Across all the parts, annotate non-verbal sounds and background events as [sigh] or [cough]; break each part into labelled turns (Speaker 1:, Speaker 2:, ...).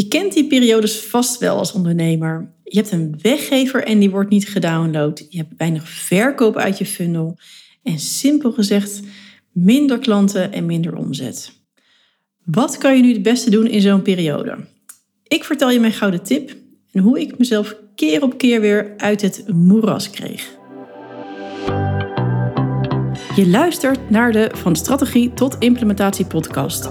Speaker 1: Je kent die periodes vast wel als ondernemer. Je hebt een weggever en die wordt niet gedownload. Je hebt weinig verkoop uit je funnel. En simpel gezegd, minder klanten en minder omzet. Wat kan je nu het beste doen in zo'n periode? Ik vertel je mijn gouden tip en hoe ik mezelf keer op keer weer uit het moeras kreeg. Je luistert naar de Van Strategie tot Implementatie podcast.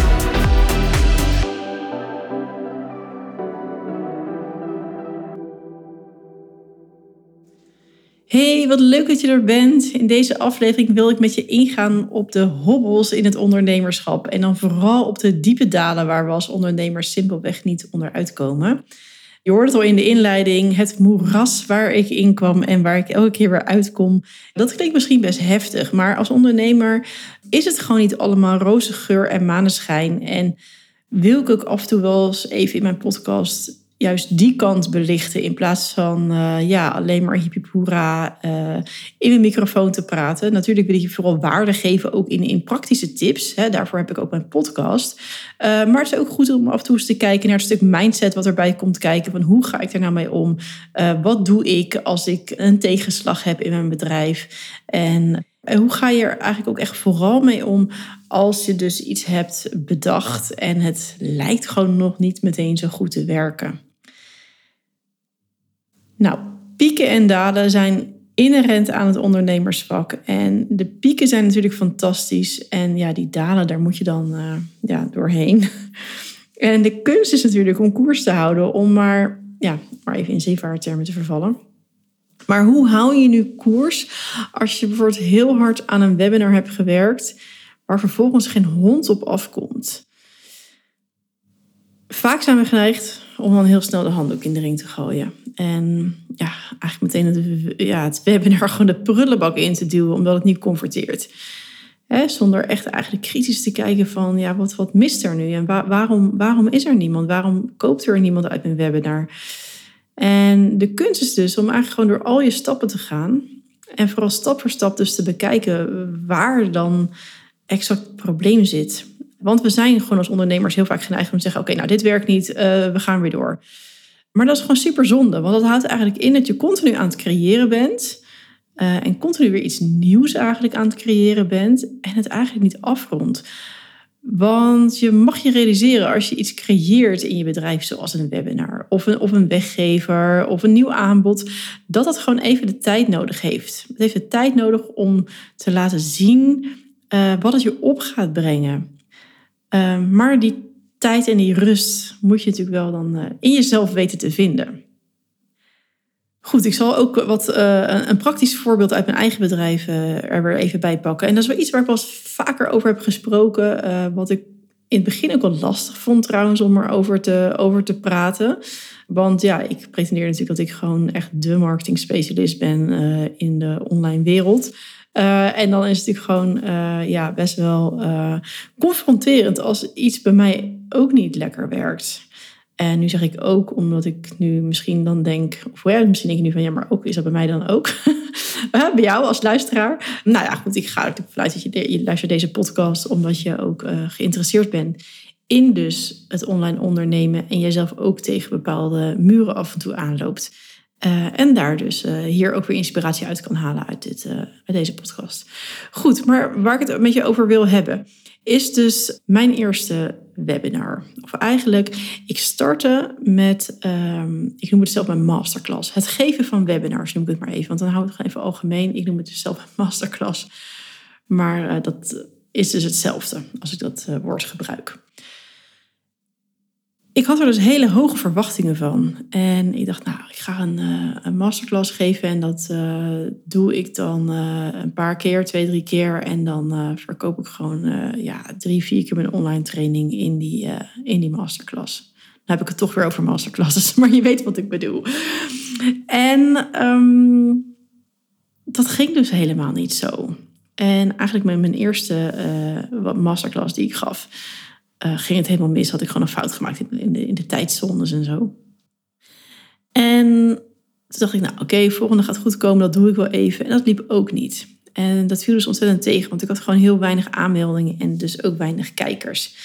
Speaker 1: Hey, wat leuk dat je er bent. In deze aflevering wil ik met je ingaan op de hobbels in het ondernemerschap. En dan vooral op de diepe dalen waar we als ondernemers simpelweg niet onderuit komen. Je hoort het al in de inleiding, het moeras waar ik in kwam en waar ik elke keer weer uitkom. Dat klinkt misschien best heftig, maar als ondernemer is het gewoon niet allemaal roze geur en maneschijn. En wil ik ook af en toe wel eens even in mijn podcast juist die kant belichten in plaats van uh, ja, alleen maar hippiepoera uh, in een microfoon te praten. Natuurlijk wil ik je vooral waarde geven ook in, in praktische tips. Hè. Daarvoor heb ik ook mijn podcast. Uh, maar het is ook goed om af en toe eens te kijken naar het stuk mindset wat erbij komt kijken. Van hoe ga ik er nou mee om? wat doe ik als ik een tegenslag heb in mijn bedrijf? En hoe ga je er eigenlijk ook echt vooral mee om als je dus iets hebt bedacht en het lijkt gewoon nog niet meteen zo goed te werken? Nou, pieken en dalen zijn inherent aan het ondernemersvak. En de pieken zijn natuurlijk fantastisch. En ja, die dalen, daar moet je dan uh, ja, doorheen. [laughs] En de kunst is natuurlijk om koers te houden, om maar, ja, maar even in zeevaarttermen te vervallen. Maar hoe hou je nu koers als je bijvoorbeeld heel hard aan een webinar hebt gewerkt, waar vervolgens geen hond op afkomt? Vaak zijn we geneigd om dan heel snel de handdoek in de ring te gooien. En ja, eigenlijk meteen het, ja, het webinar gewoon de prullenbak in te duwen, omdat het niet converteert. Zonder echt eigenlijk kritisch te kijken van, ja, wat, wat mist er nu? En waarom, waarom is er niemand? Waarom koopt er niemand uit mijn webinar? En de kunst is dus om eigenlijk gewoon door al je stappen te gaan. En vooral stap voor stap dus te bekijken waar dan exact het probleem zit. Want we zijn gewoon als ondernemers heel vaak geneigd om te zeggen: Oké, nou, dit werkt niet, uh, we gaan weer door. Maar dat is gewoon super zonde, want dat houdt eigenlijk in dat je continu aan het creëren bent. Uh, en continu weer iets nieuws eigenlijk aan het creëren bent en het eigenlijk niet afrondt. Want je mag je realiseren als je iets creëert in je bedrijf, zoals een webinar of een, of een weggever of een nieuw aanbod, dat dat gewoon even de tijd nodig heeft. Het heeft de tijd nodig om te laten zien uh, wat het je op gaat brengen. Uh, maar die tijd en die rust moet je natuurlijk wel dan uh, in jezelf weten te vinden. Goed, ik zal ook wat, uh, een praktisch voorbeeld uit mijn eigen bedrijf uh, er weer even bij pakken. En dat is wel iets waar ik eens vaker over heb gesproken. Wat ik in het begin ook wel lastig vond trouwens om erover te, over te praten. Want ja, ik pretendeer natuurlijk dat ik gewoon echt de marketing specialist ben in de online wereld. en dan is het natuurlijk gewoon ja, best wel confronterend als iets bij mij ook niet lekker werkt. En nu zeg ik ook, omdat ik nu misschien dan denk, of ja, misschien denk je nu van ja, maar ook is dat bij mij dan ook? [laughs] bij jou als luisteraar. Nou ja, goed, ik ga er vanuit dat je, je luistert deze podcast omdat je ook uh, geïnteresseerd bent in dus het online ondernemen en jezelf ook tegen bepaalde muren af en toe aanloopt. Uh, en daar dus hier ook weer inspiratie uit kan halen uit, dit, uit deze podcast. Goed, maar waar ik het met je over wil hebben, is dus mijn eerste webinar. Of eigenlijk, ik startte met, um, ik noem het zelf mijn masterclass. Het geven van webinars noem ik het maar even, want dan hou ik het gewoon even algemeen. Ik noem het dus zelf een masterclass. Maar uh, dat is dus hetzelfde als ik dat uh, woord gebruik ik had er dus hele hoge verwachtingen van. En ik dacht, nou, ik ga een, uh, masterclass geven. En dat uh, doe ik dan uh, een paar keer, twee, drie keer. En dan verkoop ik gewoon ja, drie, vier keer mijn online training in die, in die masterclass. Dan heb ik het toch weer over masterclasses, [laughs] maar je weet wat ik bedoel. En um, dat ging dus helemaal niet zo. En eigenlijk met mijn eerste masterclass die ik gaf, uh, ging het helemaal mis. Had ik gewoon een fout gemaakt in de, in de tijdzones en zo. En toen dacht ik, nou oké, volgende gaat goed komen, dat doe ik wel even. En dat liep ook niet. En dat viel dus ontzettend tegen, want ik had gewoon heel weinig aanmeldingen en dus ook weinig kijkers.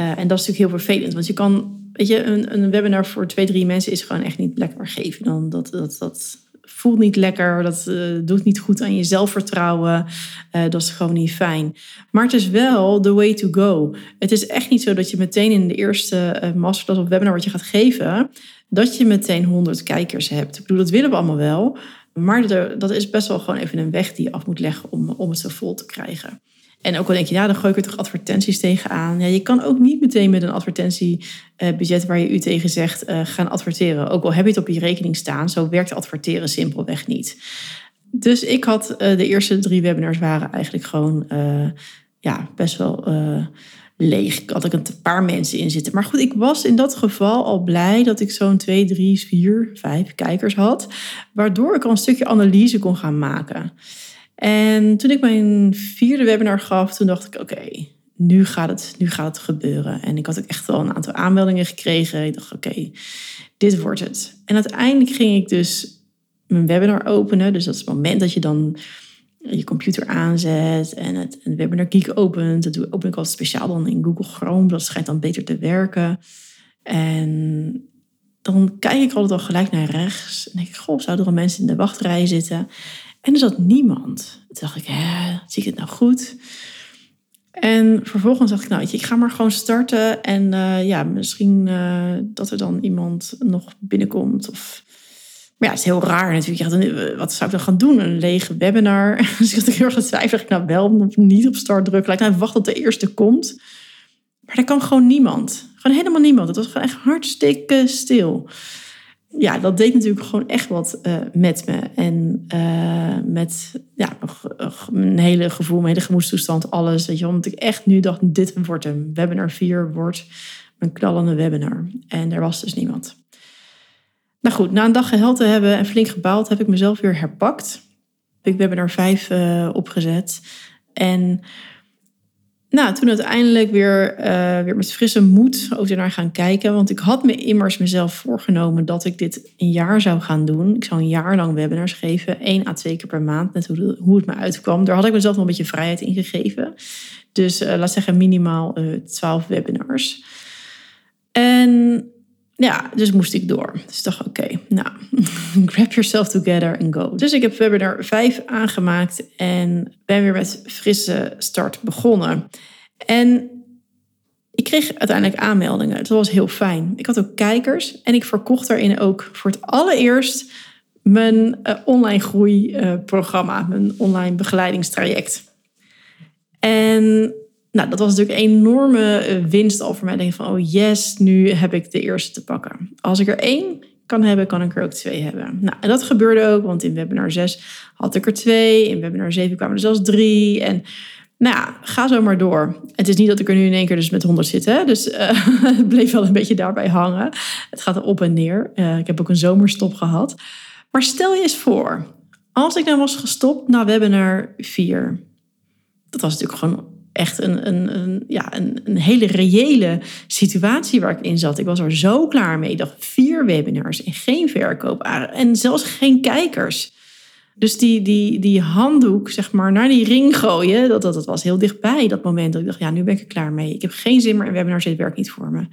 Speaker 1: Uh, en dat is natuurlijk heel vervelend, want je kan, weet je, een, een webinar voor twee, drie mensen is gewoon echt niet lekker geven. Dan dat, dat, dat voelt niet lekker, dat uh, doet niet goed aan je zelfvertrouwen. Uh, dat is gewoon niet fijn. Maar het is wel the way to go. Het is echt niet zo dat je meteen in de eerste uh, masterclass of webinar wat je gaat geven, dat je meteen 100 kijkers hebt. Ik bedoel, dat willen we allemaal wel. Maar dat is best wel gewoon even een weg die je af moet leggen om, om het zo vol te krijgen. En ook al denk je, ja, dan gooi ik er toch advertenties tegenaan. Ja, je kan ook niet meteen met een advertentiebudget waar je u tegen zegt uh, gaan adverteren. Ook al heb je het op je rekening staan, zo werkt adverteren simpelweg niet. Dus ik had uh, de eerste drie webinars waren eigenlijk gewoon ja, best wel leeg. Ik had ook een paar mensen in zitten. Maar goed, ik was in dat geval al blij dat ik zo'n twee, drie, vier, vijf kijkers had. Waardoor ik al een stukje analyse kon gaan maken. En toen ik mijn vierde webinar gaf, toen dacht ik, oké, nu, gaat het, nu gaat het gebeuren. En ik had ook echt wel een aantal aanmeldingen gekregen. Ik dacht, oké, dit wordt het. En uiteindelijk ging ik dus mijn webinar openen. Dus dat is het moment dat je dan je computer aanzet en het een webinar geek opent. Dat doe, open ik altijd speciaal dan in Google Chrome. Dat schijnt dan beter te werken. En dan kijk ik altijd al gelijk naar rechts. En denk ik, goh, zouden er al mensen in de wachtrij zitten? En er zat niemand. Toen dacht ik, hè, zie ik het nou goed? En vervolgens dacht ik, nou, ik ga maar gewoon starten. En uh, ja, misschien uh, dat er dan iemand nog binnenkomt. Of... Maar ja, het is heel raar natuurlijk. Wat zou ik dan gaan doen? Een lege webinar. [laughs] dus ik had heel erg getwijfeld. Ik nou wel of niet op start drukken. Lijkt nou, wacht tot de eerste komt. Maar er kwam gewoon niemand. Gewoon helemaal niemand. Het was gewoon echt hartstikke stil ja, dat deed natuurlijk gewoon echt wat uh, met me. En uh, met ja, mijn hele gevoel, mijn hele gemoedstoestand, alles. Weet je, omdat ik echt nu dacht, dit wordt een webinar 4, wordt een knallende webinar. En er was dus niemand. Nou goed, na een dag geheld te hebben en flink gebaald, heb ik mezelf weer herpakt. Heb ik webinar 5 uh, opgezet. En nou, toen uiteindelijk weer, uh, weer met frisse moed over naar gaan kijken. Want ik had me immers mezelf voorgenomen dat ik dit een jaar zou gaan doen. Ik zou een jaar lang webinars geven, één à twee keer per maand, net hoe, hoe het me uitkwam. Daar had ik mezelf nog een beetje vrijheid in gegeven. Dus uh, laat zeggen minimaal uh, 12 webinars. En ja, dus moest ik door. Dus dacht, oké, nou, [laughs] grab yourself together and go. Dus ik heb webinar 5 aangemaakt en ben weer met frisse start begonnen. En ik kreeg uiteindelijk aanmeldingen. Dat was heel fijn. Ik had ook kijkers en ik verkocht daarin ook voor het allereerst mijn uh, online groeiprogramma, uh, mijn online begeleidingstraject. En nou, dat was natuurlijk een enorme eh, winst al voor mij. Denk van, oh yes, nu heb ik de eerste te pakken. Als ik er één kan hebben, kan ik er ook twee hebben. Nou, en dat gebeurde ook, want in webinar 6 had ik er twee. In webinar 7 kwamen er zelfs drie. En nou ja, ga zo maar door. Het is niet dat ik er nu in één keer dus met 100 zit. Hè? Dus uh, [laughs] het bleef wel een beetje daarbij hangen. Het gaat op en neer. Uh, ik heb ook een zomerstop gehad. Maar stel je eens voor, als ik nou was gestopt na webinar 4. Dat was natuurlijk gewoon echt een, een, een, ja, een, een, hele reële situatie waar ik in zat. Ik was er zo klaar mee. Ik dacht vier webinars en geen verkoop en zelfs geen kijkers. Dus die, die, die handdoek, zeg maar, naar die ring gooien, dat, dat, dat was heel dichtbij, dat moment. Dat ik dacht, ja, nu ben ik er klaar mee. Ik heb geen zin meer in webinars, dit werkt niet voor me.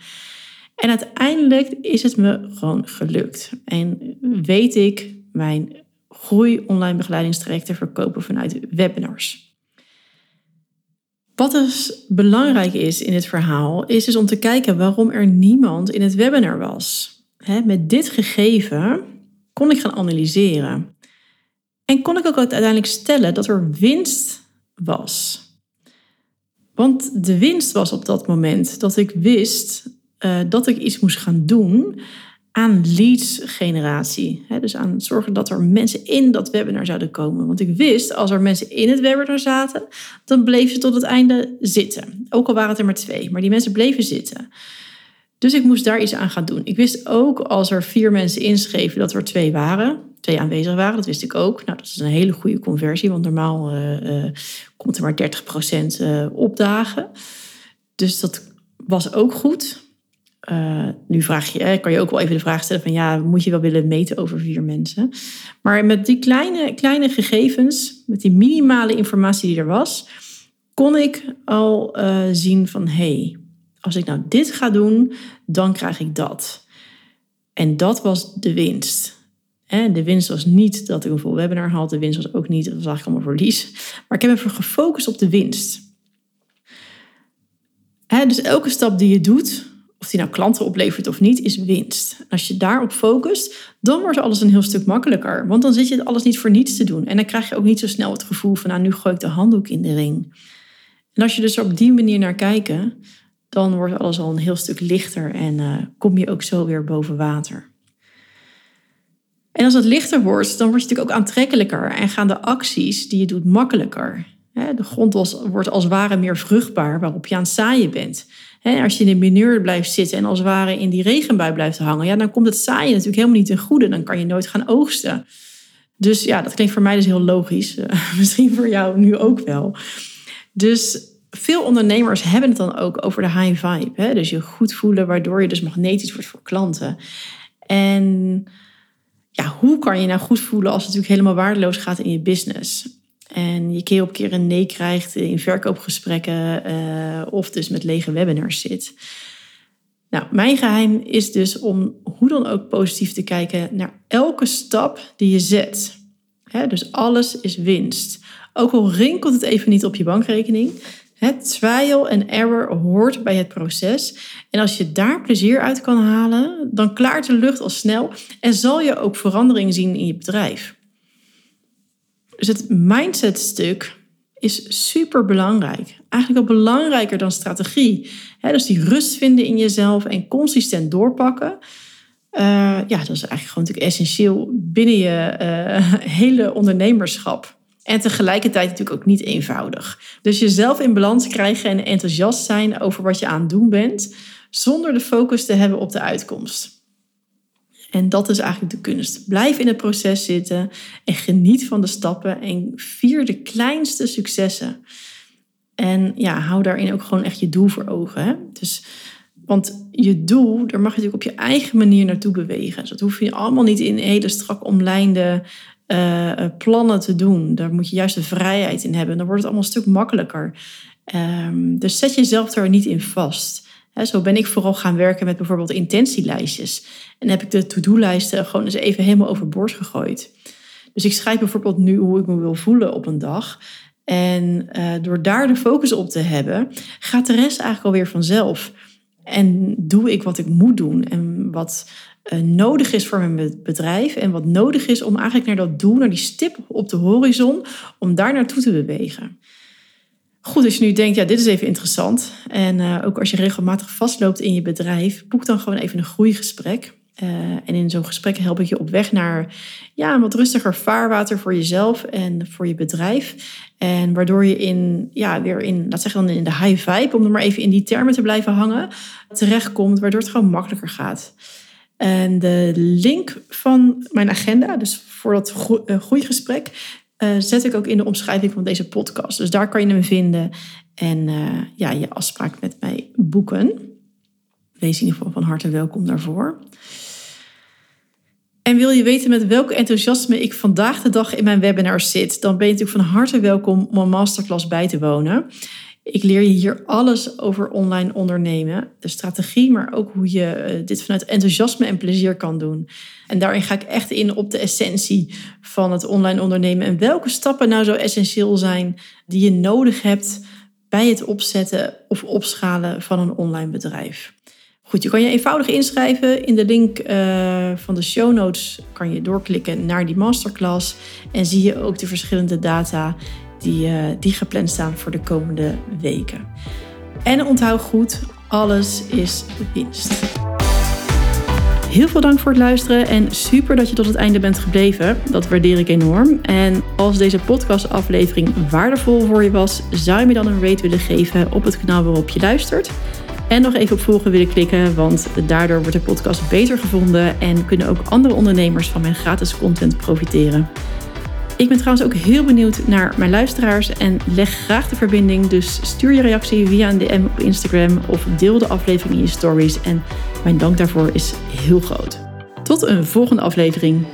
Speaker 1: En uiteindelijk is het me gewoon gelukt. En weet ik mijn groei online begeleidingstraject te verkopen vanuit webinars. Wat dus belangrijk is in dit verhaal, is dus om te kijken waarom er niemand in het webinar was. met dit gegeven kon ik gaan analyseren. En kon ik ook uiteindelijk stellen dat er winst was. Want de winst was op dat moment dat ik wist uh, dat ik iets moest gaan doen aan leads generatie. Dus aan zorgen dat er mensen in dat webinar zouden komen. Want ik wist, als er mensen in het webinar zaten, dan bleven ze tot het einde zitten. Ook al waren het er maar twee, maar die mensen bleven zitten. Dus ik moest daar iets aan gaan doen. Ik wist ook als er vier mensen inschreven dat er twee waren, twee aanwezig waren. Dat wist ik ook. Nou, dat is een hele goede conversie, want normaal uh, uh, komt er maar 30% uh, opdagen. Dus dat was ook goed. Uh, nu vraag je, kan je ook wel even de vraag stellen van ja, moet je wel willen meten over vier mensen? Maar met die kleine, kleine gegevens, met die minimale informatie die er was, kon ik al uh, zien van hé, hey, als ik nou dit ga doen, dan krijg ik dat. En dat was de winst. De winst was niet dat ik een vol webinar had, de winst was ook niet, dat was eigenlijk allemaal verlies. Maar ik heb even gefocust op de winst. Dus elke stap die je doet, of die nou klanten oplevert of niet, is winst. Als je daarop focust, dan wordt alles een heel stuk makkelijker. Want dan zit je alles niet voor niets te doen. En dan krijg je ook niet zo snel het gevoel van, nou nu gooi ik de handdoek in de ring. En als je dus op die manier naar kijkt, dan wordt alles al een heel stuk lichter en uh, kom je ook zo weer boven water. En als het lichter wordt, dan word je natuurlijk ook aantrekkelijker en gaan de acties die je doet makkelijker. De grond wordt als ware meer vruchtbaar waarop je aan het zaaien bent. Als je in de mineur blijft zitten en als het ware in die regenbui blijft hangen, ja, dan komt het zaaien natuurlijk helemaal niet ten goede. Dan kan je nooit gaan oogsten. Dus ja, dat klinkt voor mij dus heel logisch. [laughs] Misschien voor jou nu ook wel. Dus veel ondernemers hebben het dan ook over de high vibe. Hè? Dus je goed voelen, waardoor je dus magnetisch wordt voor klanten. En ja, hoe kan je nou goed voelen als het natuurlijk helemaal waardeloos gaat in je business? En je keer op keer een nee krijgt in verkoopgesprekken uh, of dus met lege webinars zit. Nou, mijn geheim is dus om hoe dan ook positief te kijken naar elke stap die je zet. dus alles is winst. Ook al rinkelt het even niet op je bankrekening, het trial en error hoort bij het proces. En als je daar plezier uit kan halen, dan klaart de lucht al snel en zal je ook verandering zien in je bedrijf. Dus het mindset stuk is super belangrijk. Eigenlijk wel belangrijker dan strategie. dus die rust vinden in jezelf en consistent doorpakken. Uh, ja, dat is eigenlijk gewoon natuurlijk essentieel binnen je uh, [laughs] hele ondernemerschap. En tegelijkertijd natuurlijk ook niet eenvoudig. Dus jezelf in balans krijgen en enthousiast zijn over wat je aan het doen bent, zonder de focus te hebben op de uitkomst. En dat is eigenlijk de kunst. Blijf in het proces zitten en geniet van de stappen en vier de kleinste successen. En ja, hou daarin ook gewoon echt je doel voor ogen. Hè? Dus, want je doel, daar mag je natuurlijk op je eigen manier naartoe bewegen. Dus dat hoef je allemaal niet in hele strak omlijnde uh, plannen te doen. Daar moet je juist de vrijheid in hebben. Dan wordt het allemaal een stuk makkelijker. Um, dus zet jezelf er niet in vast. Zo ben ik vooral gaan werken met bijvoorbeeld intentielijstjes. En heb ik de to-do-lijsten gewoon eens even helemaal overboord gegooid. Dus ik schrijf bijvoorbeeld nu hoe ik me wil voelen op een dag. En uh, door daar de focus op te hebben, gaat de rest eigenlijk alweer vanzelf. En doe ik wat ik moet doen en wat uh, nodig is voor mijn bedrijf en wat nodig is om eigenlijk naar dat doel, naar die stip op de horizon, om daar naartoe te bewegen. Goed, als je nu denkt, ja, dit is even interessant. En uh, ook als je regelmatig vastloopt in je bedrijf, boek dan gewoon even een groeigesprek. Uh, en in zo'n gesprek help ik je op weg naar ja, een wat rustiger vaarwater voor jezelf en voor je bedrijf. En waardoor je in, ja, weer in, laat zeggen dan in de high vibe, om er maar even in die termen te blijven hangen, terechtkomt, waardoor het gewoon makkelijker gaat. En de link van mijn agenda, dus voor dat eh, groeigesprek, uh, zet ik ook in de omschrijving van deze podcast. Dus daar kan je hem vinden en uh, ja, je afspraak met mij boeken. Wees in ieder geval van harte welkom daarvoor. En wil je weten met welk enthousiasme ik vandaag de dag in mijn webinar zit, dan ben je natuurlijk van harte welkom om een masterclass bij te wonen. Ik leer je hier alles over online ondernemen. De strategie, maar ook hoe je eh, dit vanuit enthousiasme en plezier kan doen. En daarin ga ik echt in op de essentie van het online ondernemen. En welke stappen nou zo essentieel zijn die je nodig hebt bij het opzetten of opschalen van een online bedrijf. Goed, je kan je eenvoudig inschrijven. In de link uh, van de show notes kan je doorklikken naar die masterclass. En zie je ook de verschillende data die, uh, die gepland staan voor de komende weken. En onthoud goed, alles is winst. Heel veel dank voor het luisteren en super dat je tot het einde bent gebleven. Dat waardeer ik enorm. En als deze podcastaflevering waardevol voor je was, zou je me dan een rate willen geven op het kanaal waarop je luistert. En nog even op volgen willen klikken, want daardoor wordt de podcast beter gevonden en kunnen ook andere ondernemers van mijn gratis content profiteren. Ik ben trouwens ook heel benieuwd naar mijn luisteraars en leg graag de verbinding. Dus stuur je reactie via een DM op Instagram of deel de aflevering in je stories. En mijn dank daarvoor is heel groot. Tot een volgende aflevering.